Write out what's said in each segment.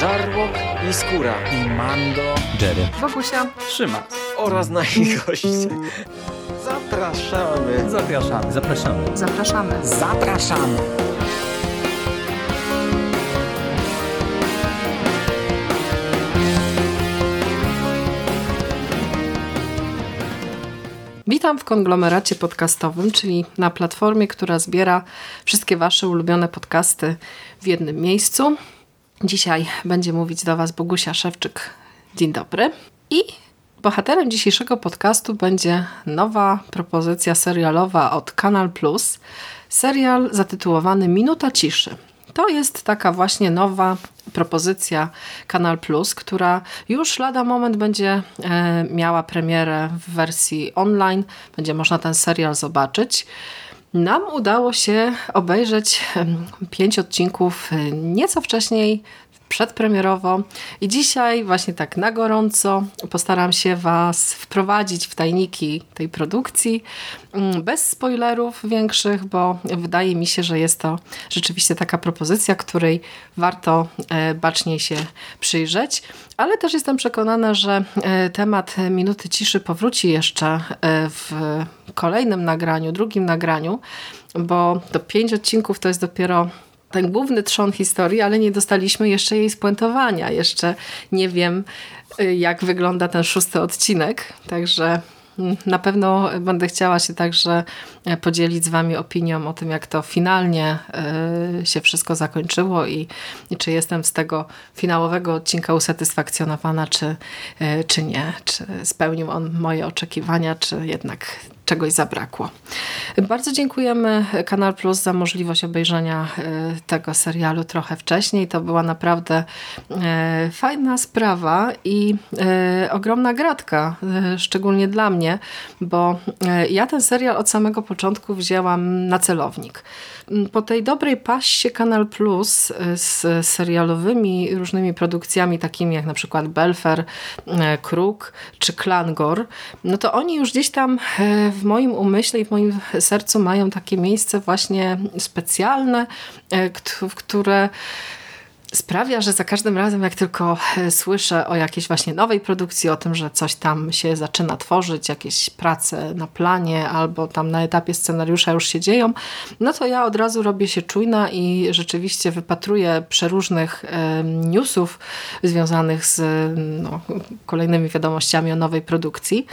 Żarłok i Skóra i Mando, Jerry, Bogusia, Trzyma oraz nasi goście. Zapraszamy. Zapraszamy. Zapraszamy. zapraszamy. Zapraszamy. Witam w konglomeracie podcastowym, czyli na platformie, która zbiera wszystkie Wasze ulubione podcasty w jednym miejscu. Dzisiaj będzie mówić do Was Bogusia Szewczyk. Dzień dobry. I bohaterem dzisiejszego podcastu będzie nowa propozycja serialowa od Kanal Plus. Serial zatytułowany Minuta Ciszy. To jest taka właśnie nowa propozycja Kanal Plus, która już lada moment będzie e, miała premierę w wersji online. Będzie można ten serial zobaczyć. Nam udało się obejrzeć pięć odcinków e, nieco wcześniej, przedpremierowo. I dzisiaj właśnie tak na gorąco postaram się Was wprowadzić w tajniki tej produkcji mm, bez spoilerów większych, bo wydaje mi się, że jest to rzeczywiście taka propozycja, której warto e, baczniej się przyjrzeć, ale też jestem przekonana, że e, temat Minuty Ciszy powróci jeszcze e, w kolejnym nagraniu, drugim nagraniu, bo to pięć odcinków to jest dopiero ten główny trzon historii, ale nie dostaliśmy jeszcze jej spuentowania. Jeszcze nie wiem, y, jak wygląda ten szósty odcinek, także mm, na pewno będę chciała się także e, podzielić z Wami opinią o tym, jak to finalnie y, się wszystko zakończyło i, i czy jestem z tego finałowego odcinka usatysfakcjonowana, czy, y, czy nie. Czy spełnił on moje oczekiwania, czy jednak czegoś zabrakło. Bardzo dziękujemy Kanal Plus za możliwość obejrzenia e, tego serialu trochę wcześniej. To była naprawdę e, fajna sprawa i e, ogromna gratka, szczególnie dla mnie, bo ja ten serial od samego początku wzięłam na celownik. Po tej dobrej paście Kanal Plus z serialowymi różnymi produkcjami, takimi jak na przykład Belfer, Kruk czy Klangor, no to oni już gdzieś tam w moim umyśle i w moim sercu mają takie miejsce właśnie specjalne, w które sprawia, że za każdym razem, jak tylko e, słyszę o jakiejś właśnie nowej produkcji, o tym, że coś tam się zaczyna tworzyć, jakieś prace na planie albo tam na etapie scenariusza już się dzieją, no to ja od razu robię się czujna i rzeczywiście wypatruję przeróżnych newsów związanych z no, kolejnymi wiadomościami o nowej produkcji.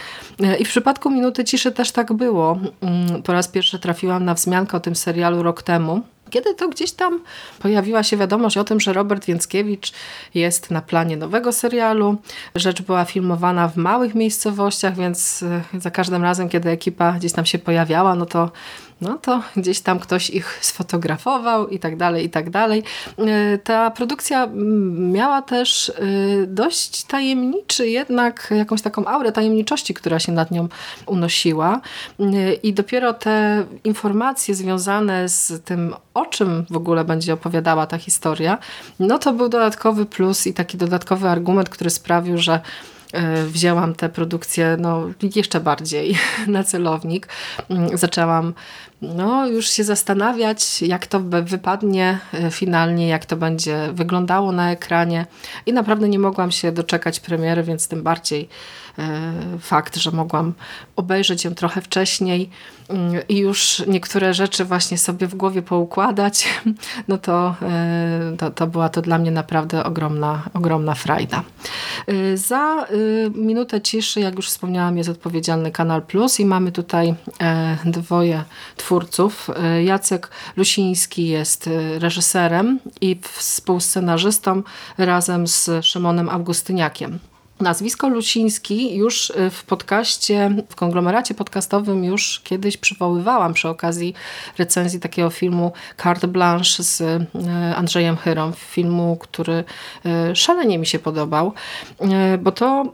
E, I w przypadku Minuty Ciszy też tak było. Mm, po raz pierwszy trafiłam na wzmiankę o tym serialu rok temu. Kiedy to gdzieś tam pojawiła się wiadomość o tym, że Robert Więckiewicz jest na planie nowego serialu. Rzecz była filmowana w małych miejscowościach, więc e, za każdym razem, kiedy ekipa gdzieś tam się pojawiała, no to no to gdzieś tam ktoś ich sfotografował i tak dalej, i tak dalej. E, ta produkcja miała też e, dość tajemniczy jednak jakąś taką aurę tajemniczości, która się nad nią unosiła e, i dopiero te informacje związane z tym, o czym w ogóle będzie opowiadała ta historia, no to był dodatkowy plus i taki dodatkowy argument, który sprawił, że wzięłam tę produkcję no, jeszcze bardziej na celownik. Mm, zaczęłam no, już się zastanawiać, jak to wypadnie e, finalnie, jak to będzie wyglądało na ekranie i naprawdę nie mogłam się doczekać premiery, więc tym bardziej e, fakt, że mogłam obejrzeć ją trochę wcześniej mm, i już niektóre rzeczy właśnie sobie w głowie poukładać, no to, to, to była to dla mnie naprawdę ogromna, ogromna frajda. Za minutę ciszy, jak już wspomniałam, jest odpowiedzialny Kanal Plus i mamy tutaj e, dwoje twórców. E, Jacek Lusiński jest e, reżyserem i współscenarzystą razem z Szymonem Augustyniakiem. Nazwisko Luciński już w podcaście, w konglomeracie podcastowym już kiedyś przywoływałam przy okazji recenzji takiego filmu Carte Blanche z Andrzejem Chyrą, filmu, który szalenie mi się podobał, bo to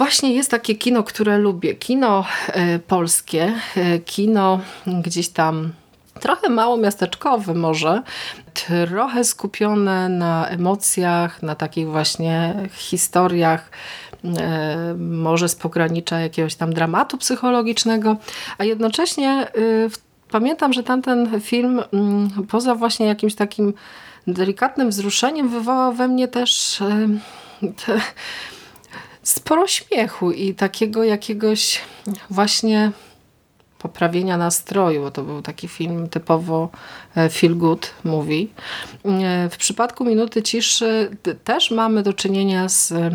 Właśnie jest takie kino, które lubię. Kino e, polskie, e, kino gdzieś tam trochę mało miasteczkowe może, trochę skupione na emocjach, na takich właśnie historiach, e, może z pogranicza jakiegoś tam dramatu psychologicznego, a jednocześnie pamiętam, że tamten film mm, poza właśnie jakimś takim delikatnym wzruszeniem wywołał we mnie też te, sporo śmiechu i takiego jakiegoś właśnie poprawienia nastroju, bo to był taki film typowo e, feel good movie. E, w przypadku Minuty Ciszy też mamy do czynienia z e,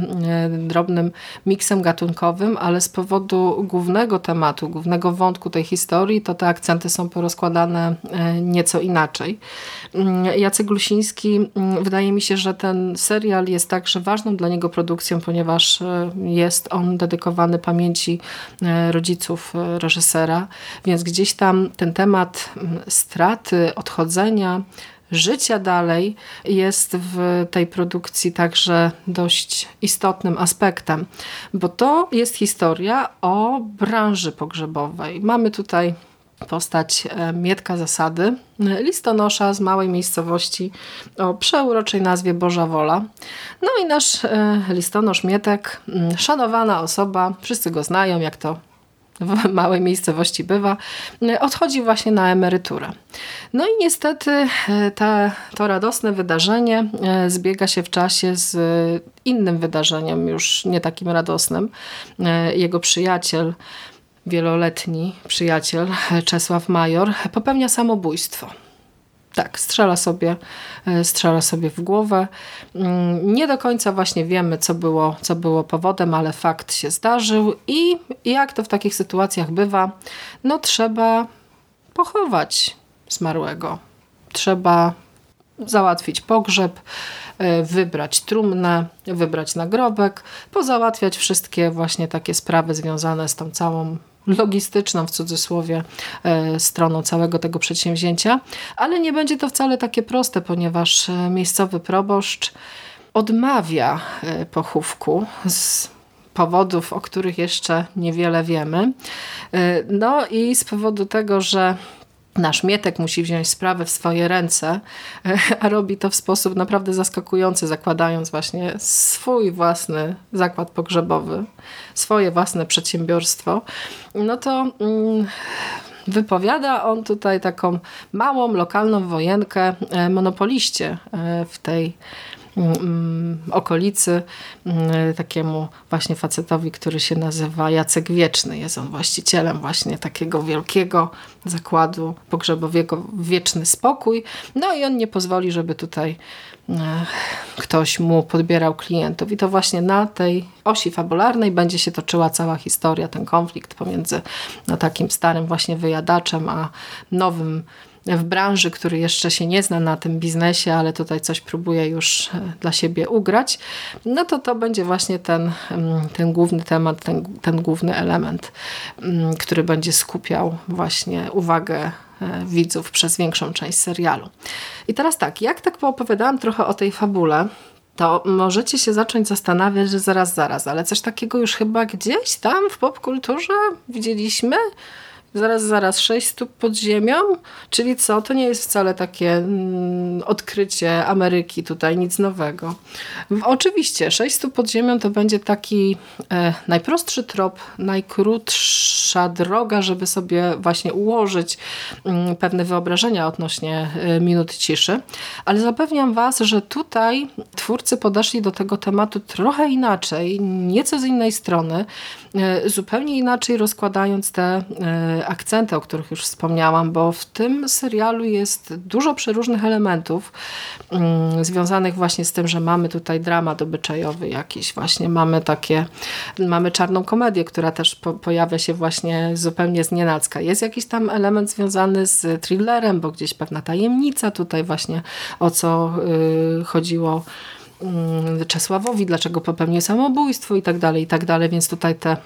drobnym miksem gatunkowym, ale z powodu głównego tematu, głównego wątku tej historii, to te akcenty są porozkładane nieco inaczej. Mm, Jacek Glusiński, mm, wydaje mi się, że ten serial jest także ważną dla niego produkcją, ponieważ jest on dedykowany pamięci rodziców reżysera. Więc gdzieś tam ten temat mm, straty, odchodzenia, życia dalej jest w tej produkcji także dość istotnym aspektem, bo to jest historia o branży pogrzebowej. Mamy tutaj postać e, Mietka Zasady, listonosza z małej miejscowości o przeuroczej nazwie Boża Wola. No i nasz e, listonosz Mietek, mm, szanowana osoba, wszyscy go znają, jak to w małej miejscowości bywa, odchodzi właśnie na emeryturę. No i niestety ta, to radosne wydarzenie e, zbiega się w czasie z innym wydarzeniem, już nie takim radosnym. Jego przyjaciel, wieloletni przyjaciel Czesław Major popełnia samobójstwo. Tak, strzela sobie, e, strzela sobie w głowę. Mm, nie do końca właśnie wiemy, co było, co było powodem, ale fakt się zdarzył i jak to w takich sytuacjach bywa, no trzeba pochować zmarłego. Trzeba załatwić pogrzeb, e, wybrać trumnę, wybrać nagrobek, pozałatwiać wszystkie właśnie takie sprawy związane z tą całą logistyczną w cudzysłowie e, stroną całego tego przedsięwzięcia, ale nie będzie to wcale takie proste, ponieważ e, miejscowy proboszcz odmawia e, pochówku z powodów, o których jeszcze niewiele wiemy. No i z powodu tego, że nasz Mietek musi wziąć sprawę w swoje ręce, a robi to w sposób naprawdę zaskakujący, zakładając właśnie swój własny zakład pogrzebowy, swoje własne przedsiębiorstwo, no to mm, wypowiada on tutaj taką małą, lokalną wojenkę e, monopoliście e, w tej okolicy mm, takiemu właśnie facetowi, który się nazywa Jacek Wieczny. Jest on właścicielem właśnie takiego wielkiego zakładu pogrzebowego Wieczny Spokój. No i on nie pozwoli, żeby tutaj e, ktoś mu podbierał klientów. I to właśnie na tej osi fabularnej będzie się toczyła cała historia, ten konflikt pomiędzy no, takim starym właśnie wyjadaczem, a nowym w branży, który jeszcze się nie zna na tym biznesie, ale tutaj coś próbuje już e, dla siebie ugrać, no to to będzie właśnie ten, mm, ten główny temat, ten, ten główny element, mm, który będzie skupiał właśnie uwagę e, widzów przez większą część serialu. I teraz tak, jak tak poopowiadałam trochę o tej fabule, to możecie się zacząć zastanawiać, że zaraz, zaraz, ale coś takiego już chyba gdzieś tam w popkulturze widzieliśmy? Zaraz, zaraz, sześć stóp pod ziemią, czyli co? To nie jest wcale takie mm, odkrycie Ameryki tutaj, nic nowego. Oczywiście, sześć stóp pod ziemią to będzie taki e, najprostszy trop, najkrótsza droga, żeby sobie właśnie ułożyć mm, pewne wyobrażenia odnośnie e, minut ciszy, ale zapewniam Was, że tutaj twórcy podeszli do tego tematu trochę inaczej, nieco z innej strony, zupełnie inaczej rozkładając te e, akcenty, o których już wspomniałam, bo w tym serialu jest dużo przeróżnych elementów mm, związanych właśnie z tym, że mamy tutaj dramat obyczajowy jakiś, właśnie mamy takie, mamy czarną komedię, która też po, pojawia się właśnie zupełnie z nienacka. Jest jakiś tam element związany z thrillerem, bo gdzieś pewna tajemnica tutaj właśnie o co y, chodziło Czesławowi, dlaczego popełnił samobójstwo i tak dalej, i tak dalej, więc tutaj te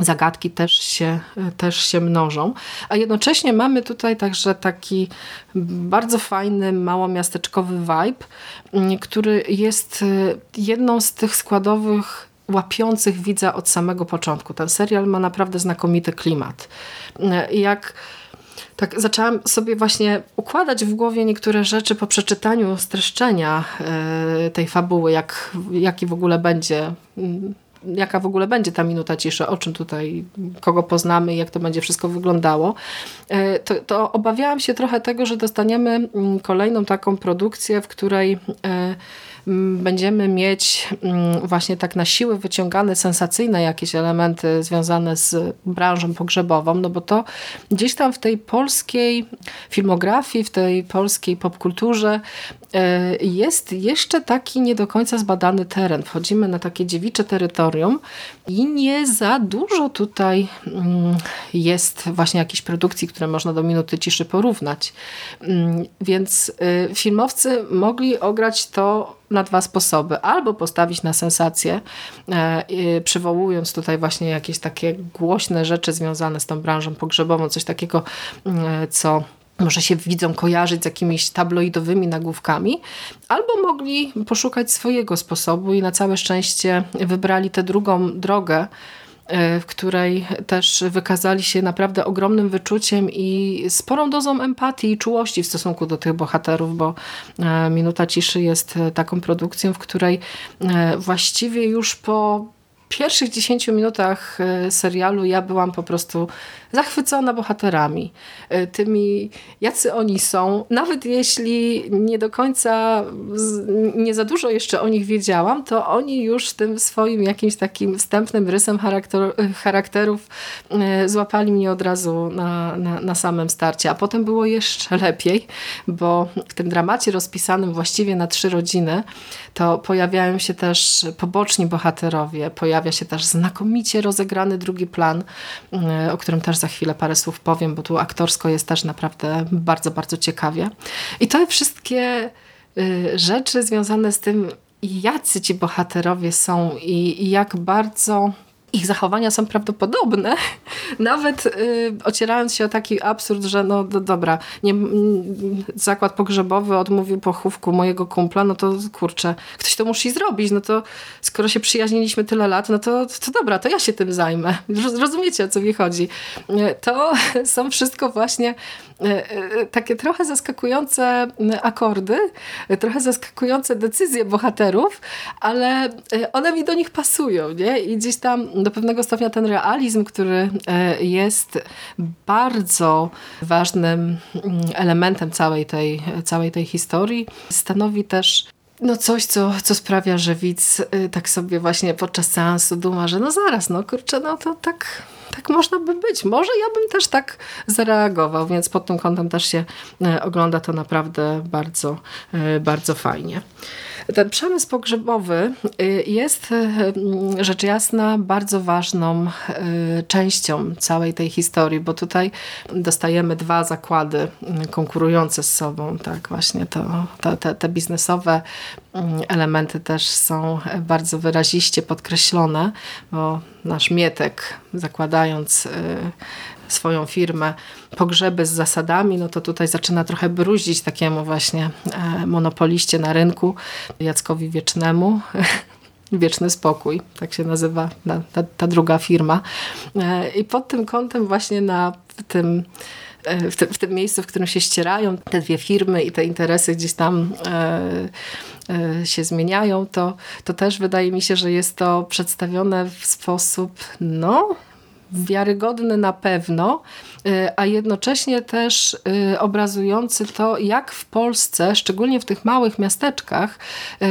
zagadki też się, też się mnożą. A jednocześnie mamy tutaj także taki bardzo fajny, małomiasteczkowy vibe, mm, który jest y, jedną z tych składowych łapiących widza od samego początku. Ten serial ma naprawdę znakomity klimat. Y, jak tak zaczęłam sobie właśnie układać w głowie niektóre rzeczy po przeczytaniu streszczenia y, tej fabuły, jak, jaki w ogóle będzie mm, jaka w ogóle będzie ta minuta ciszy, o czym tutaj, kogo poznamy, jak to będzie wszystko wyglądało, e, to, to obawiałam się trochę tego, że dostaniemy mm, kolejną taką produkcję, w której e, będziemy mieć właśnie tak na siłę wyciągane sensacyjne jakieś elementy związane z branżą pogrzebową, no bo to gdzieś tam w tej polskiej filmografii, w tej polskiej popkulturze jest jeszcze taki nie do końca zbadany teren. Wchodzimy na takie dziewicze terytorium i nie za dużo tutaj jest właśnie jakichś produkcji, które można do minuty ciszy porównać. Więc e, filmowcy mogli ograć to na dwa sposoby. Albo postawić na sensację, e, przywołując tutaj właśnie jakieś takie głośne rzeczy związane z tą branżą pogrzebową, coś takiego, e, co może się widzą kojarzyć z jakimiś tabloidowymi nagłówkami, albo mogli poszukać swojego sposobu i na całe szczęście wybrali tę drugą drogę, E, w której też wykazali się naprawdę ogromnym wyczuciem i sporą dozą empatii i czułości w stosunku do tych bohaterów, bo e, Minuta Ciszy jest taką produkcją, w której e, właściwie już po pierwszych 10 minutach serialu ja byłam po prostu zachwycona bohaterami, e, tymi jacy oni są. Nawet jeśli nie do końca, nie za dużo jeszcze o nich wiedziałam, to oni już tym swoim jakimś takim wstępnym rysem charakter, charakterów e, złapali mnie od razu na, na, na samym starcie. A potem było jeszcze lepiej, bo w tym dramacie rozpisanym właściwie na trzy rodziny, to pojawiają się też poboczni bohaterowie, pojawia się też znakomicie rozegrany drugi plan, e, o którym też za chwilę parę słów powiem, bo tu aktorsko jest też naprawdę bardzo, bardzo ciekawie. I to wszystkie y, rzeczy związane z tym, jacy ci bohaterowie są i, i jak bardzo ich zachowania są prawdopodobne, nawet y, ocierając się o taki absurd, że no do, dobra, nie, zakład pogrzebowy odmówił pochówku mojego kumpla, no to kurczę, ktoś to musi zrobić, no to skoro się przyjaźniliśmy tyle lat, no to, to dobra, to ja się tym zajmę. Rozumiecie, o co mi chodzi. Y, to są wszystko właśnie y, y, takie trochę zaskakujące akordy, trochę zaskakujące decyzje bohaterów, ale one mi do nich pasują, nie? I gdzieś tam do pewnego stopnia ten realizm, który e, jest bardzo ważnym mm, elementem całej tej, całej tej historii, stanowi też no coś, co, co sprawia, że widz y, tak sobie właśnie podczas seansu duma, że no zaraz, no kurczę, no to tak, tak można by być. Może ja bym też tak zareagował, więc pod tym kątem też się e, ogląda to naprawdę bardzo, e, bardzo fajnie. Ten przemysł pogrzebowy y, jest rzecz jasna bardzo ważną częścią całej tej historii, bo tutaj dostajemy dwa zakłady konkurujące z sobą. Tak, właśnie to, to te, te biznesowe elementy też są bardzo wyraziście podkreślone, bo nasz Mietek zakładając swoją firmę pogrzeby z zasadami, no to tutaj zaczyna trochę bruździć takiemu właśnie e, monopoliście na rynku, Jackowi Wiecznemu. Wieczny Spokój, tak się nazywa ta, ta druga firma. E, I pod tym kątem właśnie na tym w, te, w, tym miejscu, w którym się ścierają te dwie firmy i te interesy gdzieś tam e, e, się zmieniają, to, to też wydaje mi się, że jest to przedstawione w sposób no, wiarygodny na pewno, y, a jednocześnie też obrazujący to, jak w Polsce, szczególnie w tych małych miasteczkach,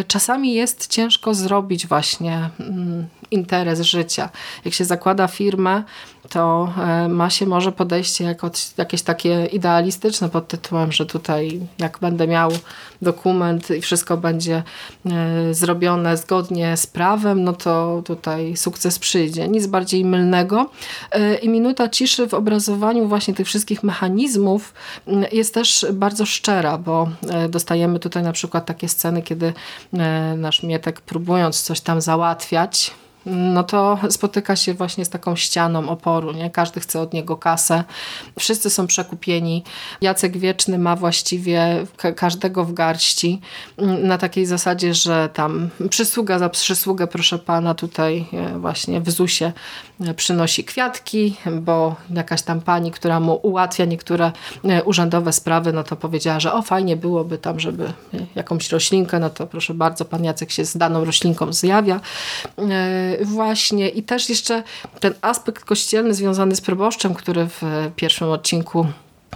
czasami jest ciężko zrobić właśnie mm, interes życia. Jak się zakłada firmę, to e, ma się może podejście jako jakieś takie idealistyczne pod tytułem, że tutaj jak będę miał dokument i wszystko będzie e, zrobione zgodnie z prawem, no to tutaj sukces przyjdzie. Nic bardziej mylnego. E, I minuta ciszy w obrazowaniu właśnie tych wszystkich mechanizmów jest też bardzo szczera, bo dostajemy tutaj na przykład takie sceny, kiedy nasz Mietek próbując coś tam załatwiać, no to spotyka się właśnie z taką ścianą oporu. Nie? Każdy chce od niego kasę. Wszyscy są przekupieni. Jacek Wieczny ma właściwie każdego w garści na takiej zasadzie, że tam przysługa za przysługę, proszę pana, tutaj e, właśnie w ZUSie przynosi kwiatki, bo jakaś tam pani, która mu ułatwia niektóre e, urzędowe sprawy, no to powiedziała, że o fajnie byłoby tam, żeby jakąś roślinkę, no to proszę bardzo, pan Jacek się z daną roślinką zjawia. Właśnie i też jeszcze ten aspekt kościelny związany z proboszczem, który w pierwszym odcinku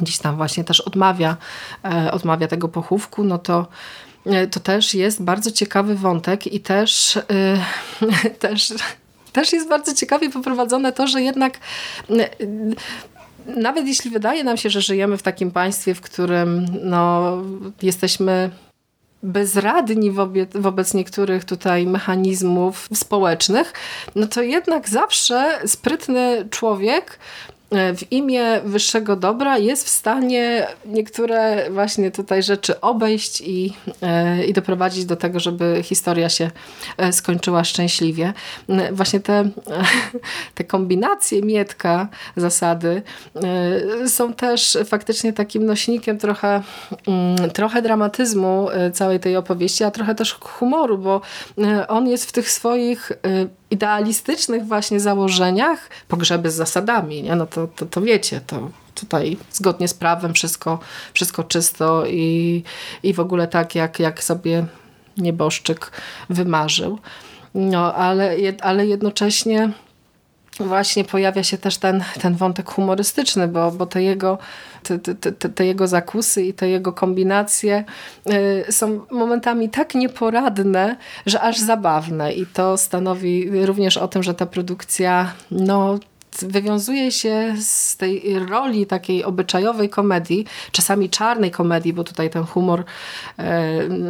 gdzieś tam właśnie też odmawia, e, odmawia tego pochówku, no to e, to też jest bardzo ciekawy wątek i też, też, też jest bardzo ciekawie poprowadzone to, że jednak nawet jeśli wydaje nam się, że żyjemy w takim państwie, w którym no, jesteśmy bezradni wobec, wobec niektórych tutaj mechanizmów społecznych, no to jednak zawsze sprytny człowiek w imię wyższego dobra jest w stanie niektóre właśnie tutaj rzeczy obejść i, e, i doprowadzić do tego, żeby historia się e, skończyła szczęśliwie. Właśnie te, te kombinacje Mietka, zasady są też faktycznie takim nośnikiem trochę, mm, trochę dramatyzmu całej tej opowieści, a trochę też humoru, bo on jest w tych swoich idealistycznych właśnie założeniach pogrzeby z zasadami, nie? no to, to, to wiecie, to tutaj zgodnie z prawem wszystko, wszystko czysto i, i w ogóle tak, jak, jak sobie nieboszczyk wymarzył. No, ale, ale jednocześnie właśnie pojawia się też ten, ten wątek humorystyczny, bo, bo te, jego, te, te, te, jego zakusy i te jego kombinacje y, są momentami tak nieporadne, że aż zabawne. I to stanowi również o tym, że ta produkcja no, wywiązuje się z tej roli takiej obyczajowej komedii, czasami czarnej komedii, bo tutaj ten humor y,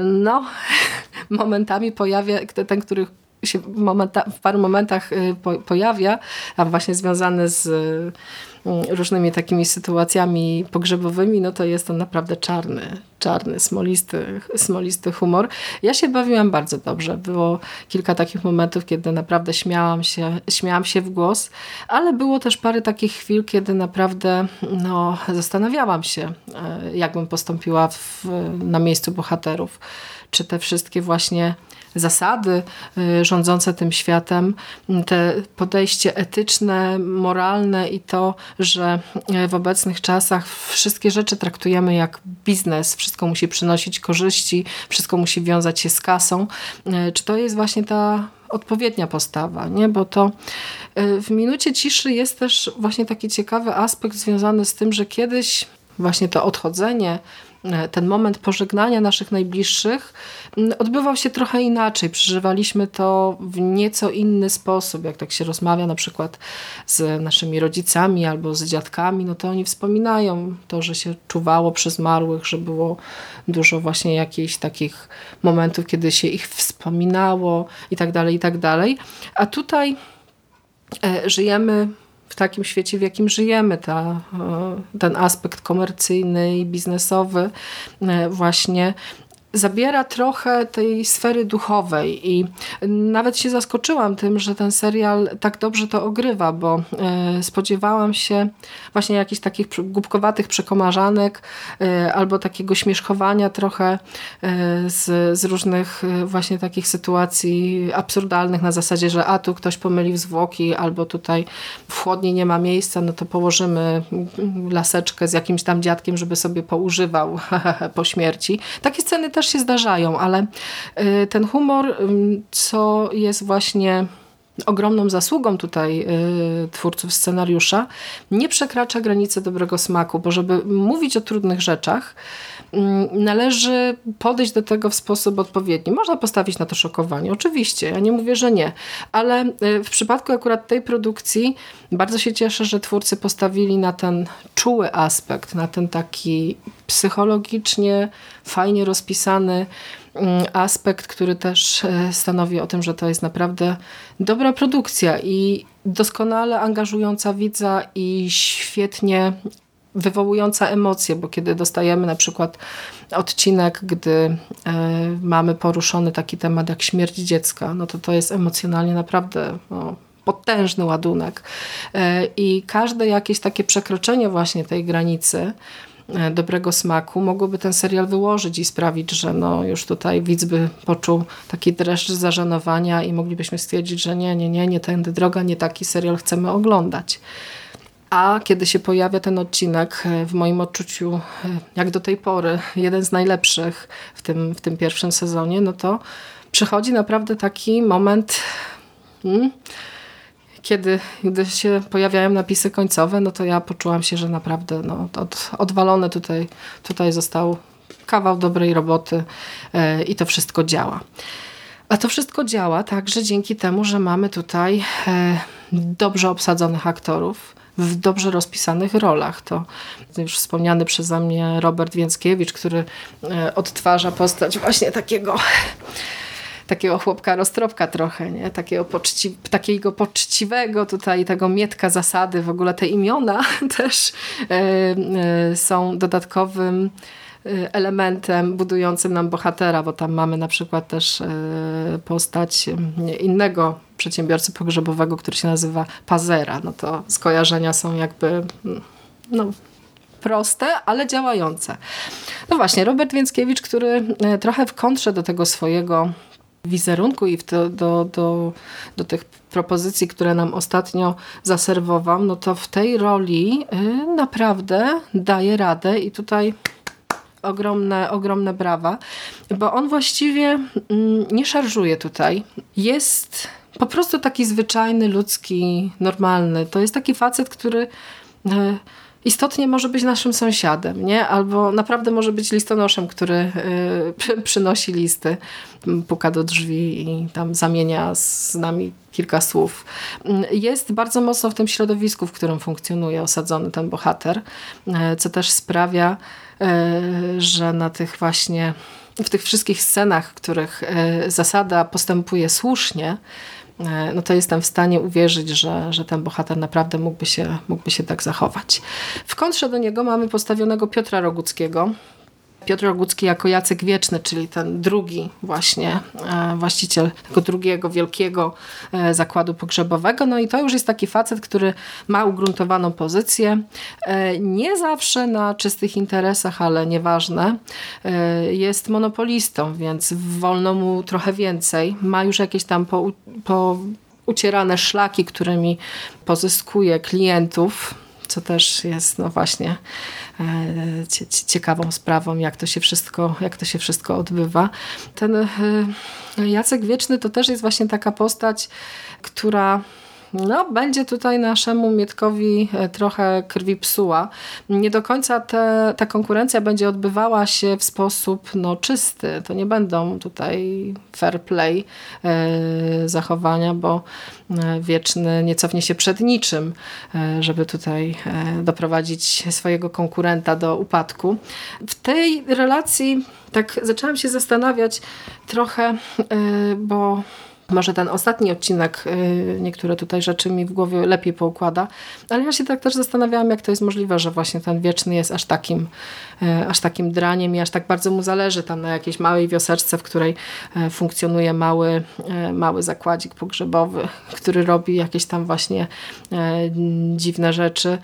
no, momentami pojawia, ten, który się w, momenta, w paru momentach y, po, pojawia, a właśnie związane z y, różnymi takimi sytuacjami pogrzebowymi, no to jest to naprawdę czarny, czarny, smolisty, smolisty humor. Ja się bawiłam bardzo dobrze. Było kilka takich momentów, kiedy naprawdę śmiałam się, śmiałam się w głos, ale było też parę takich chwil, kiedy naprawdę no, zastanawiałam się, y, jakbym postąpiła w, na miejscu bohaterów. Czy te wszystkie właśnie zasady y, rządzące tym światem, te podejście etyczne, moralne i to, że w obecnych czasach wszystkie rzeczy traktujemy jak biznes, wszystko musi przynosić korzyści, wszystko musi wiązać się z kasą. Y, czy to jest właśnie ta odpowiednia postawa, nie? bo to w minucie ciszy jest też właśnie taki ciekawy aspekt związany z tym, że kiedyś właśnie to odchodzenie E, ten moment pożegnania naszych najbliższych odbywał się trochę inaczej. Przeżywaliśmy to w nieco inny sposób. Jak tak się rozmawia na przykład z naszymi rodzicami albo z dziadkami, no to oni wspominają to, że się czuwało przy zmarłych, że było dużo właśnie jakichś takich momentów, kiedy się ich wspominało i tak dalej, i tak dalej. A tutaj e, żyjemy w takim świecie, w jakim żyjemy, ta, e, ten aspekt komercyjny i biznesowy e, właśnie zabiera trochę tej sfery duchowej i nawet się zaskoczyłam tym, że ten serial tak dobrze to ogrywa, bo e, spodziewałam się właśnie jakichś takich głupkowatych przekomarzanek e, albo takiego śmieszkowania trochę e, z, z różnych właśnie takich sytuacji absurdalnych na zasadzie, że a tu ktoś pomylił zwłoki albo tutaj w chłodni nie ma miejsca, no to położymy laseczkę z jakimś tam dziadkiem, żeby sobie poużywał po śmierci. Takie sceny też też się zdarzają, ale y, ten humor, co jest właśnie ogromną zasługą tutaj y, twórców scenariusza, nie przekracza granicy dobrego smaku, bo żeby mówić o trudnych rzeczach, należy podejść do tego w sposób odpowiedni. Można postawić na to szokowanie, oczywiście, ja nie mówię, że nie, ale y, w przypadku akurat tej produkcji bardzo się cieszę, że twórcy postawili na ten czuły aspekt, na ten taki psychologicznie fajnie rozpisany aspekt, który też e, stanowi o tym, że to jest naprawdę dobra produkcja i doskonale angażująca widza i świetnie wywołująca emocje, bo kiedy dostajemy na przykład odcinek, gdy e, mamy poruszony taki temat jak śmierć dziecka, no to to jest emocjonalnie naprawdę no, potężny ładunek. E, I każde jakieś takie przekroczenie właśnie tej granicy dobrego smaku mogłoby ten serial wyłożyć i sprawić, że no już tutaj widz by poczuł taki dreszcz zażenowania i moglibyśmy stwierdzić, że nie, nie, nie, nie tędy droga, nie taki serial chcemy oglądać. A kiedy się pojawia ten odcinek, e, w moim odczuciu, jak do tej pory, jeden z najlepszych w tym, w tym pierwszym sezonie, no to przychodzi naprawdę taki moment Mm. Kiedy gdy się pojawiają napisy końcowe, no to ja poczułam się, że naprawdę no, od, odwalone tutaj, tutaj został kawał dobrej roboty e, i to wszystko działa. A to wszystko działa także dzięki temu, że mamy tutaj e, dobrze obsadzonych aktorów w dobrze rozpisanych rolach. To już wspomniany przeze mnie Robert Więckiewicz, który e, odtwarza postać właśnie takiego takiego chłopka roztropka trochę, nie? Takiego, poczci takiego poczciwego tutaj, tego mietka zasady, w ogóle te imiona też e, są dodatkowym e, elementem budującym nam bohatera, bo tam mamy na przykład też postać innego przedsiębiorcy pogrzebowego, który się nazywa Pazera. No to skojarzenia są jakby mm, no, proste, ale działające. No właśnie, Robert Więckiewicz, który trochę w kontrze do tego swojego wizerunku i do, do, do, do tych propozycji, które nam ostatnio zaserwował, no to w tej roli y, naprawdę daje radę i tutaj ogromne, ogromne brawa, bo on właściwie mm, nie szarżuje tutaj. Jest po prostu taki zwyczajny, ludzki, normalny. To jest taki facet, który y, istotnie może być naszym sąsiadem, nie? Albo naprawdę może być listonoszem, który y, przynosi listy, puka do drzwi i tam zamienia z nami kilka słów. Jest bardzo mocno w tym środowisku, w którym funkcjonuje osadzony ten bohater, y, co też sprawia, y, że na tych właśnie w tych wszystkich scenach, w których zasada postępuje słusznie, no to jestem w stanie uwierzyć, że, że ten bohater naprawdę mógłby się, mógłby się tak zachować. W kontrze do niego mamy postawionego Piotra Roguckiego, Piotr Rogucki jako Jacek Wieczny, czyli ten drugi właśnie e, właściciel tego drugiego wielkiego e, zakładu pogrzebowego. No i to już jest taki facet, który ma ugruntowaną pozycję. E, nie zawsze na czystych interesach, ale nieważne. Jest monopolistą, więc wolno mu trochę więcej. Ma już jakieś tam po, po ucierane szlaki, którymi pozyskuje klientów co też jest no właśnie e, ciekawą sprawą, jak to się wszystko, jak to się wszystko odbywa. Ten e, Jacek Wieczny to też jest właśnie taka postać, która no, będzie tutaj naszemu Mietkowi e, trochę krwi psuła. Nie do końca te, ta konkurencja będzie odbywała się w sposób no, czysty. To nie będą tutaj fair play e, zachowania, bo e, wieczny nie cofnie się przed niczym, e, żeby tutaj e, doprowadzić swojego konkurenta do upadku. W tej relacji tak zaczęłam się zastanawiać trochę, e, bo może ten ostatni odcinek y, niektóre tutaj rzeczy mi w głowie lepiej poukłada, ale ja się tak też zastanawiałam, jak to jest możliwe, że właśnie ten wieczny jest aż takim, y, aż takim draniem i aż tak bardzo mu zależy. Tam na jakiejś małej wioseczce, w której y, funkcjonuje mały, mały zakładzik pogrzebowy, który robi jakieś tam właśnie dziwne rzeczy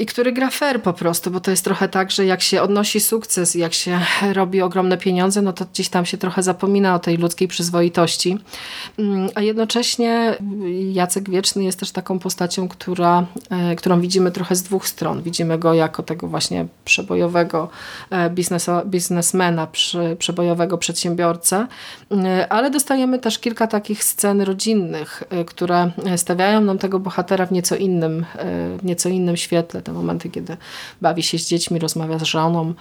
i który gra fair po prostu, bo to jest trochę tak, że jak się odnosi sukces, jak się robi ogromne pieniądze, no to gdzieś tam się trochę zapomina o tej ludzkiej przyzwoitości. Mm, a jednocześnie Jacek Wieczny jest też taką postacią, która, e, którą widzimy trochę z dwóch stron. Widzimy go jako tego właśnie przebojowego e, biznesmena, przebojowego przedsiębiorcę, mm, ale dostajemy też kilka takich scen rodzinnych, e, które stawiają nam tego bohatera w nieco innym, w nieco innym świetle te momenty, kiedy bawi się z dziećmi, rozmawia z żoną,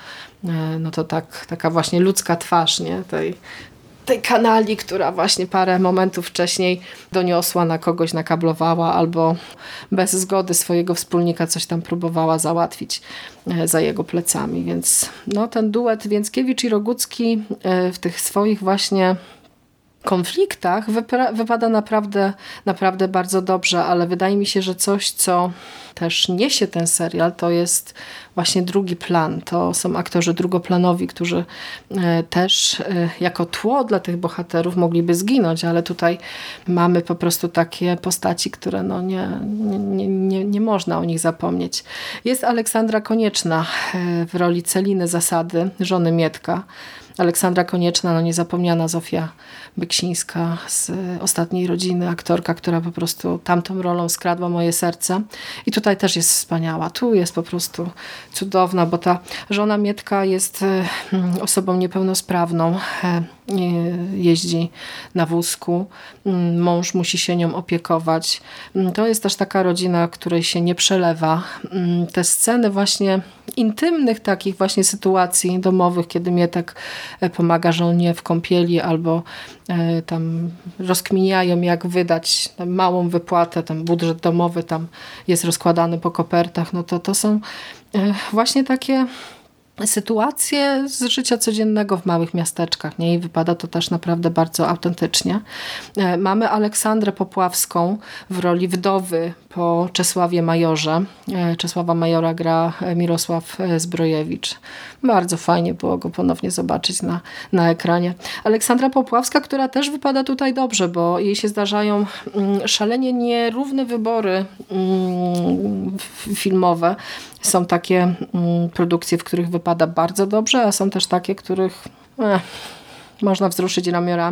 e, no to tak, taka właśnie ludzka twarz nie? tej, tej kanali, która właśnie parę momentów wcześniej doniosła na kogoś, nakablowała albo bez zgody swojego wspólnika coś tam próbowała załatwić e, za jego plecami. Więc no, ten duet Więckiewicz i Rogucki e, w tych swoich właśnie konfliktach wypada naprawdę, naprawdę bardzo dobrze, ale wydaje mi się, że coś, co też niesie ten serial, to jest właśnie drugi plan. To są aktorzy drugoplanowi, którzy e, też e, jako tło dla tych bohaterów mogliby zginąć, ale tutaj mamy po prostu takie postaci, które no nie, nie, nie, nie można o nich zapomnieć. Jest Aleksandra Konieczna e, w roli Celiny Zasady, żony Mietka. Aleksandra Konieczna, no niezapomniana Zofia Beksińska z Ostatniej Rodziny, aktorka, która po prostu tamtą rolą skradła moje serce. I tutaj też jest wspaniała. Tu jest po prostu cudowna, bo ta żona Mietka jest e, osobą niepełnosprawną. E, jeździ na wózku, mm, mąż musi się nią opiekować. Mm, to jest też taka rodzina, której się nie przelewa. Mm, te sceny właśnie intymnych takich właśnie sytuacji domowych, kiedy Mietek e, pomaga żonie w kąpieli albo tam rozkminiają jak wydać małą wypłatę, ten budżet domowy tam jest rozkładany po kopertach, no to to są e, właśnie takie sytuacje z życia codziennego w małych miasteczkach. Nie? I wypada to też naprawdę bardzo autentycznie. E, mamy Aleksandrę Popławską w roli wdowy po Czesławie Majorze. E, Czesława Majora gra Mirosław Zbrojewicz. Bardzo fajnie było go ponownie zobaczyć na, na ekranie. Aleksandra Popławska, która też wypada tutaj dobrze, bo jej się zdarzają mm, szalenie nierówne wybory mm, filmowe. Są takie mm, produkcje, w których wypada bardzo dobrze, a są też takie, których eh, można wzruszyć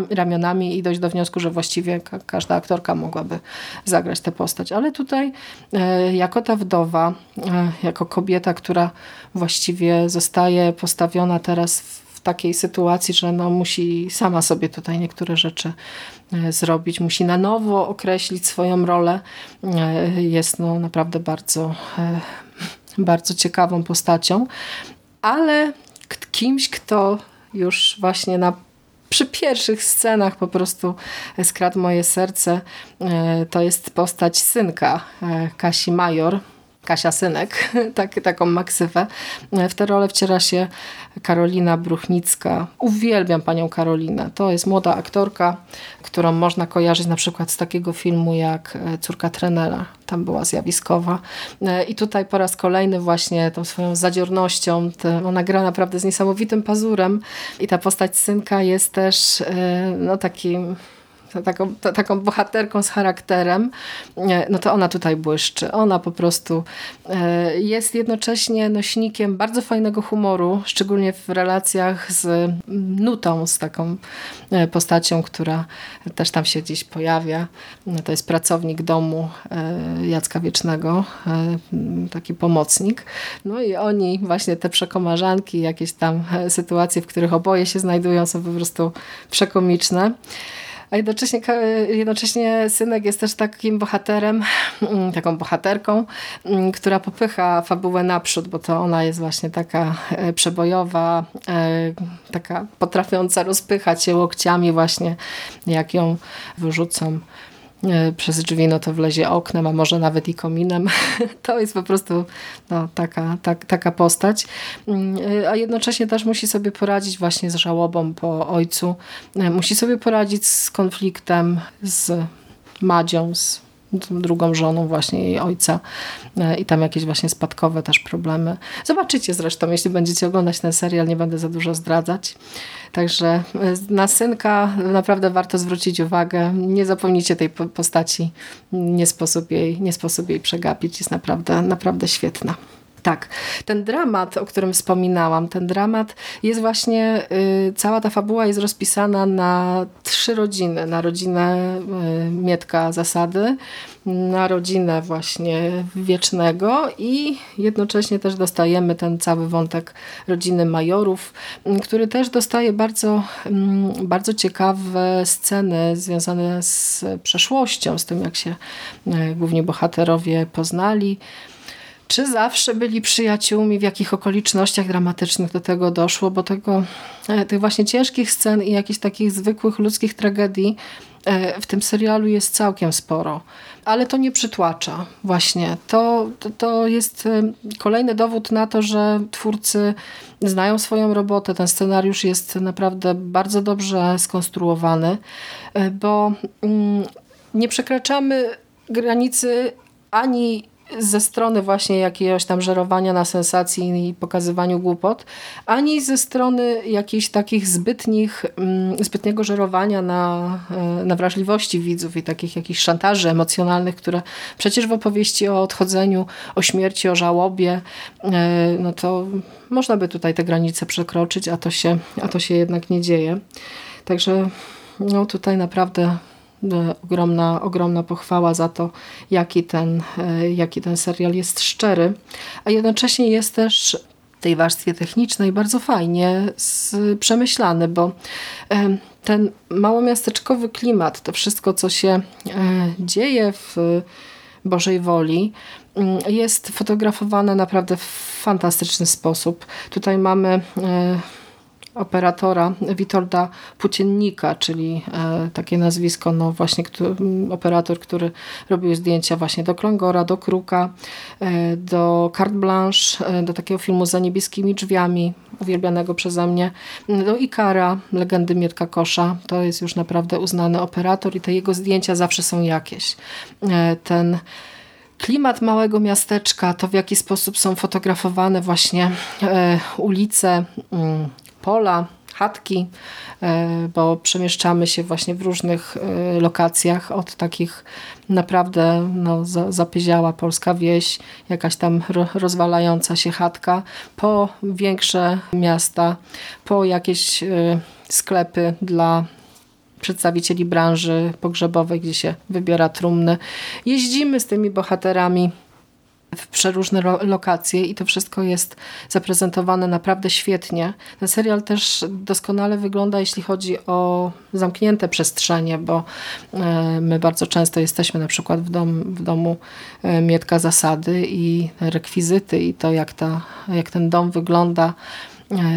ramionami i dojść do wniosku, że właściwie każda aktorka mogłaby zagrać tę postać. Ale tutaj e, jako ta wdowa, e, jako kobieta, która właściwie zostaje postawiona teraz w takiej sytuacji, że no musi sama sobie tutaj niektóre rzeczy e, zrobić, musi na nowo określić swoją rolę, jest no naprawdę bardzo bardzo ciekawą postacią, ale kimś, kto już właśnie na przy pierwszych scenach po prostu skradł moje serce. E, to jest postać synka e, Kasi Major, Kasia Synek, tak, taką maksywę. W tę rolę wciera się Karolina Bruchnicka. Uwielbiam panią Karolinę. To jest młoda aktorka, którą można kojarzyć na przykład z takiego filmu jak e, Córka trenera. Tam była zjawiskowa. E, I tutaj po raz kolejny właśnie tą swoją zadziornością, ona gra naprawdę z niesamowitym pazurem i ta postać synka jest też e, no, takim taką, taką bohaterką z charakterem, no to ona tutaj błyszczy. Ona po prostu e, jest jednocześnie nośnikiem bardzo fajnego humoru, szczególnie w relacjach z Nutą, z taką e, postacią, która też tam się gdzieś pojawia. To jest pracownik domu e, Jacka Wiecznego, taki pomocnik. No i oni, właśnie te przekomarzanki, jakieś tam sytuacje, w których oboje się znajdują, są po prostu przekomiczne a jednocześnie, jednocześnie synek jest też takim bohaterem, mm, taką bohaterką, mm, która popycha fabułę naprzód, bo to ona jest właśnie taka e, przebojowa, e, taka potrafiąca rozpychać się łokciami właśnie, jak ją wyrzucą przez drzwi, no to wlezie oknem, a może nawet i kominem. To jest po prostu no, taka, tak, taka postać. Mm, e, a jednocześnie też musi sobie poradzić właśnie z żałobą po ojcu. E, musi sobie poradzić z konfliktem z Madzią, z drugą żoną właśnie jej ojca i tam jakieś właśnie spadkowe też problemy. Zobaczycie zresztą, jeśli będziecie oglądać ten serial, nie będę za dużo zdradzać. Także e, na synka naprawdę warto zwrócić uwagę. Nie zapomnijcie tej postaci. Nie sposób jej, nie sposób jej przegapić. Jest naprawdę, naprawdę świetna. Tak, ten dramat, o którym wspominałam, ten dramat jest właśnie, y, cała ta fabuła jest rozpisana na trzy rodziny. Na rodzinę y, Mietka Zasady, na rodzinę właśnie Wiecznego i jednocześnie też dostajemy ten cały wątek rodziny Majorów, y, który też dostaje bardzo, y, bardzo ciekawe sceny związane z przeszłością, z tym jak się y, głównie bohaterowie poznali. Czy zawsze byli przyjaciółmi, w jakich okolicznościach dramatycznych do tego doszło, bo tego, e, tych właśnie ciężkich scen i jakichś takich zwykłych ludzkich tragedii e, w tym serialu jest całkiem sporo. Ale to nie przytłacza właśnie. To, to, to jest e, kolejny dowód na to, że twórcy znają swoją robotę. Ten scenariusz jest naprawdę bardzo dobrze skonstruowany, bo mm, nie przekraczamy granicy ani ze strony właśnie jakiegoś tam żerowania na sensacji i pokazywaniu głupot, ani ze strony jakichś takich zbytnich, mm, zbytniego żerowania na, e, na wrażliwości widzów i takich jakichś szantaży emocjonalnych, które przecież w opowieści o odchodzeniu, o śmierci, o żałobie, e, no to można by tutaj te granice przekroczyć, a to się, a to się jednak nie dzieje. Także no tutaj naprawdę ogromna, ogromna pochwała za to, jaki ten, e, jaki ten serial jest szczery, a jednocześnie jest też tej warstwie technicznej bardzo fajnie przemyślany, bo ten małomiasteczkowy klimat, to wszystko, co się e, dzieje w Bożej Woli, mm, jest fotografowane naprawdę w fantastyczny sposób. Tutaj mamy e, operatora Witolda Płóciennika, czyli e, takie nazwisko, no właśnie który, operator, który robił zdjęcia właśnie do Klongora, do Kruka, e, do Carte Blanche, e, do takiego filmu za niebieskimi drzwiami, uwielbianego przeze mnie, do Ikara, legendy Miotka Kosza. To jest już naprawdę uznany operator i te jego zdjęcia zawsze są jakieś. Ten klimat małego miasteczka, to w jaki sposób są fotografowane właśnie ulice, mm, pola, chatki, e, bo przemieszczamy się właśnie w różnych e, lokacjach od takich naprawdę no, zapyziała polska wieś, jakaś tam rozwalająca się chatka, po większe miasta, po jakieś e, sklepy dla przedstawicieli branży pogrzebowej, gdzie się wybiera trumny. Jeździmy z tymi bohaterami w przeróżne lokacje i to wszystko jest zaprezentowane naprawdę świetnie. Ten serial też doskonale wygląda, jeśli chodzi o zamknięte przestrzenie, bo e, my bardzo często jesteśmy na przykład w, dom, w domu e, Mietka Zasady i rekwizyty i to jak, ta, jak ten dom wygląda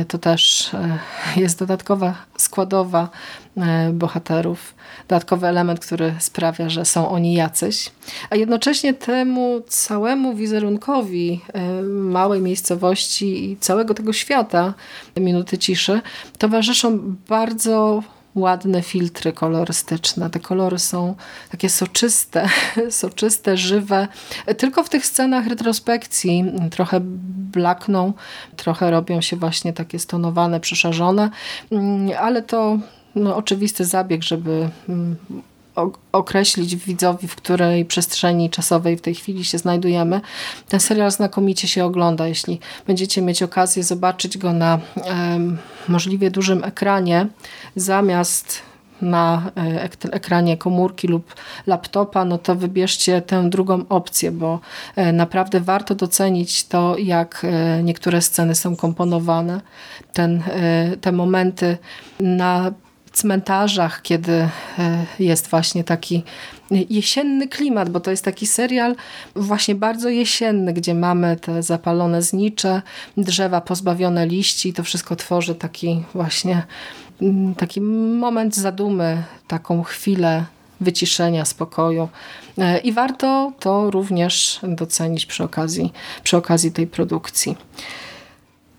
to też e, jest dodatkowa składowa e, bohaterów, dodatkowy element, który sprawia, że są oni jacyś. A jednocześnie temu całemu wizerunkowi małej miejscowości i całego tego świata Minuty Ciszy towarzyszą bardzo ładne filtry kolorystyczne. Te kolory są takie soczyste, soczyste, żywe. Tylko w tych scenach retrospekcji trochę blakną, trochę robią się właśnie takie stonowane, przeszarzone, mm, ale to no, oczywisty zabieg, żeby mm, określić widzowi, w której przestrzeni czasowej w tej chwili się znajdujemy. Ten serial znakomicie się ogląda. Jeśli będziecie mieć okazję zobaczyć go na um, możliwie dużym ekranie, zamiast na e, ekranie komórki lub laptopa, no to wybierzcie tę drugą opcję, bo e, naprawdę warto docenić to, jak e, niektóre sceny są komponowane. Ten, te momenty na cmentarzach, kiedy e, jest właśnie taki jesienny klimat, bo to jest taki serial właśnie bardzo jesienny, gdzie mamy te zapalone znicze, drzewa pozbawione liści to wszystko tworzy taki właśnie mm, taki moment zadumy, taką chwilę wyciszenia, spokoju. E, I warto to również docenić przy okazji, przy okazji tej produkcji.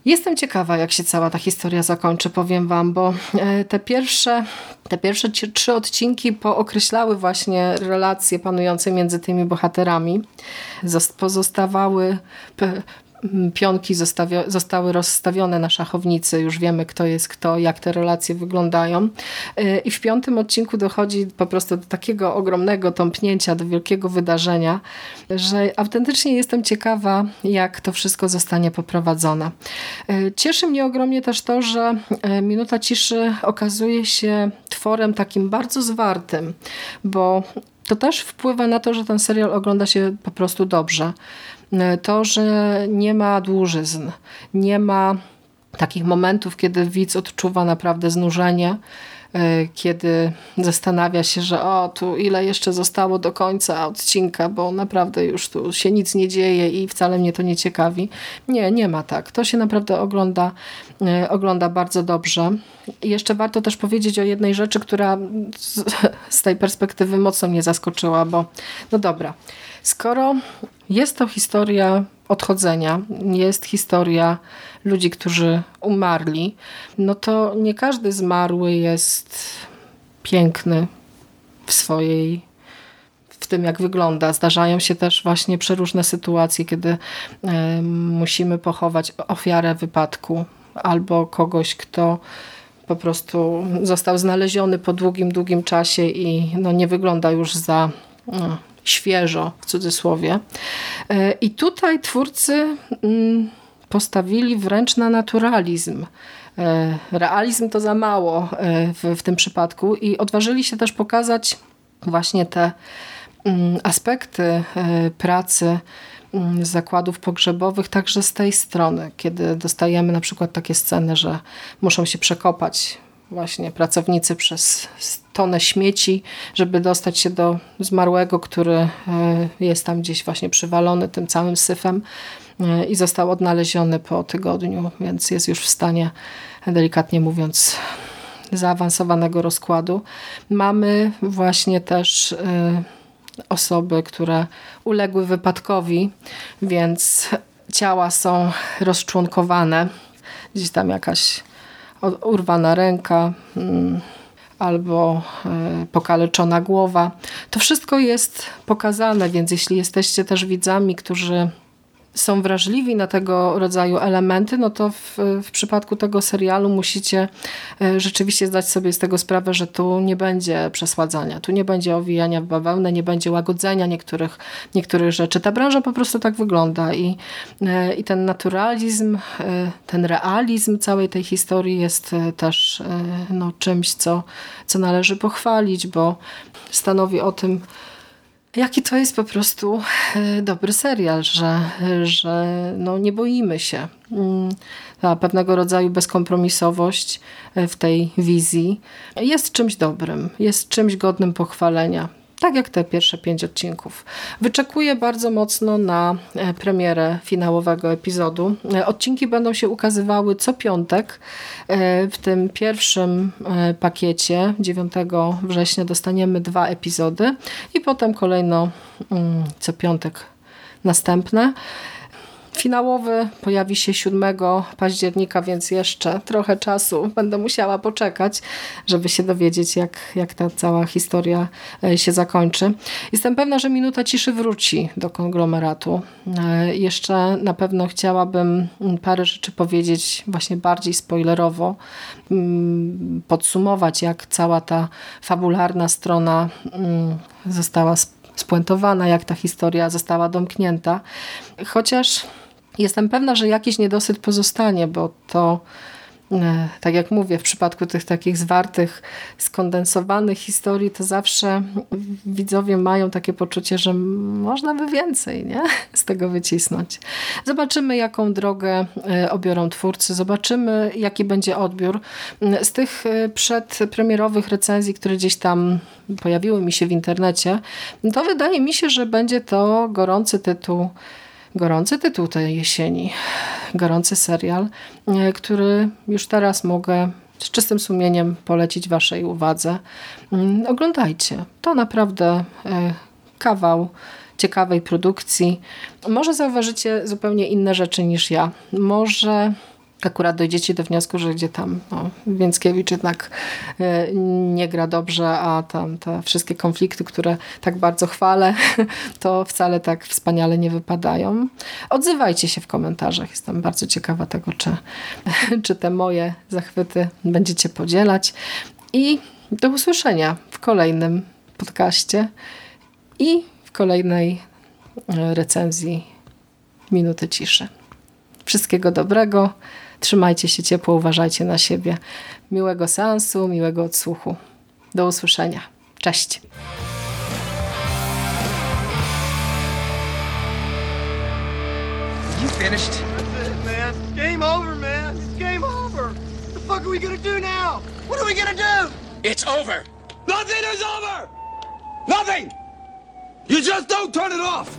Jestem ciekawa, jak się cała ta historia zakończy, powiem wam, bo e, te pierwsze, te pierwsze trzy odcinki pookreślały właśnie relacje panujące między tymi bohaterami. Pozostawały pionki zostały rozstawione na szachownicy, już wiemy kto jest kto, jak te relacje wyglądają. Y, I w piątym odcinku dochodzi po prostu do takiego ogromnego tąpnięcia, do wielkiego wydarzenia, że autentycznie jestem ciekawa, jak to wszystko zostanie poprowadzone. Y, cieszy mnie ogromnie też to, że y, Minuta Ciszy okazuje się tworem takim bardzo zwartym, bo to też wpływa na to, że ten serial ogląda się po prostu dobrze. To, że nie ma dłużyzn, nie ma takich momentów, kiedy widz odczuwa naprawdę znużenie, e, kiedy zastanawia się, że o, tu ile jeszcze zostało do końca odcinka, bo naprawdę już tu się nic nie dzieje i wcale mnie to nie ciekawi. Nie, nie ma tak. To się naprawdę ogląda, e, ogląda bardzo dobrze. I jeszcze warto też powiedzieć o jednej rzeczy, która z, z tej perspektywy mocno mnie zaskoczyła, bo no dobra, skoro jest to historia odchodzenia, jest historia ludzi, którzy umarli, no to nie każdy zmarły jest piękny w swojej w tym, jak wygląda. Zdarzają się też właśnie przeróżne sytuacje, kiedy y, musimy pochować ofiarę wypadku albo kogoś, kto po prostu został znaleziony po długim, długim czasie i no, nie wygląda już za no, świeżo w cudzysłowie. E, I tutaj twórcy mm, postawili wręcz na naturalizm. E, realizm to za mało e, w, w tym przypadku i odważyli się też pokazać właśnie te mm, aspekty pracy mm, zakładów pogrzebowych także z tej strony, kiedy dostajemy na przykład takie sceny, że muszą się przekopać właśnie pracownicy przez tonę śmieci, żeby dostać się do zmarłego, który e, jest tam gdzieś właśnie przywalony tym całym syfem e, i został odnaleziony po tygodniu, więc jest już w stanie, delikatnie mówiąc, zaawansowanego rozkładu. Mamy właśnie też e, osoby, które uległy wypadkowi, więc ciała są rozczłonkowane. Gdzieś tam jakaś urwana ręka mm, albo e, pokaleczona głowa. To wszystko jest pokazane, więc jeśli jesteście też widzami, którzy są wrażliwi na tego rodzaju elementy, no to w, w przypadku tego serialu musicie e, rzeczywiście zdać sobie z tego sprawę, że tu nie będzie przesładzania, tu nie będzie owijania w bawełnę, nie będzie łagodzenia niektórych, niektórych rzeczy. Ta branża po prostu tak wygląda i, e, i ten naturalizm, e, ten realizm całej tej historii jest też no, czymś, co, co należy pochwalić, bo stanowi o tym, Jaki to jest po prostu e, dobry serial, że, że no nie boimy się. Mm, Ta pewnego rodzaju bezkompromisowość e, w tej wizji jest czymś dobrym, jest czymś godnym pochwalenia. Tak jak te pierwsze pięć odcinków. Wyczekuję bardzo mocno na e, premierę finałowego epizodu. E, Odcinki będą się ukazywały co piątek. E, W tym pierwszym pakiecie 9 września dostaniemy dwa epizody i potem kolejno mm, co piątek następne. Finałowy pojawi się 7 października, więc jeszcze trochę czasu będę musiała poczekać, żeby się dowiedzieć, jak, jak ta cała historia e, się zakończy. Jestem pewna, że minuta ciszy wróci do konglomeratu. E, Jeszcze na pewno chciałabym mm, parę rzeczy powiedzieć właśnie bardziej spoilerowo, mm, podsumować, jak cała ta fabularna strona mm, została sp- spuentowana, jak ta historia została domknięta. Chociaż jestem pewna, że jakiś niedosyt pozostanie, bo to, e, tak jak mówię, w przypadku tych takich zwartych, skondensowanych historii, to zawsze widzowie mają takie poczucie, że można by więcej nie? z tego wycisnąć. Zobaczymy, jaką drogę e, obiorą twórcy, zobaczymy, jaki będzie odbiór. Z tych e, przedpremierowych recenzji, które gdzieś tam pojawiły mi się w internecie, to wydaje mi się, że będzie to gorący tytuł gorący tytuł tej jesieni. Gorący serial, e, który już teraz mogę z czystym sumieniem polecić Waszej uwadze. Mm, Oglądajcie. To naprawdę e, kawał ciekawej produkcji. Może zauważycie zupełnie inne rzeczy niż ja. Może akurat dojdziecie do wniosku, że gdzie tam no, Więckiewicz jednak e, nie gra dobrze, a tam te wszystkie konflikty, które tak bardzo chwalę, to wcale tak wspaniale nie wypadają. Odzywajcie się w komentarzach. Jestem bardzo ciekawa tego, czy, czy te moje zachwyty będziecie podzielać. I do usłyszenia w kolejnym podcaście i w kolejnej e, recenzji Minuty Ciszy. Wszystkiego dobrego. Trzymajcie się ciepło, uważajcie na siebie. Miłego seansu, miłego odsłuchu. Do usłyszenia. Cześć. You finished? That's it, man. It's game over, man. It's game over. What the fuck are we gonna do now? What are we gonna do? It's over. Nothing is over! Nothing! You just don't turn it off!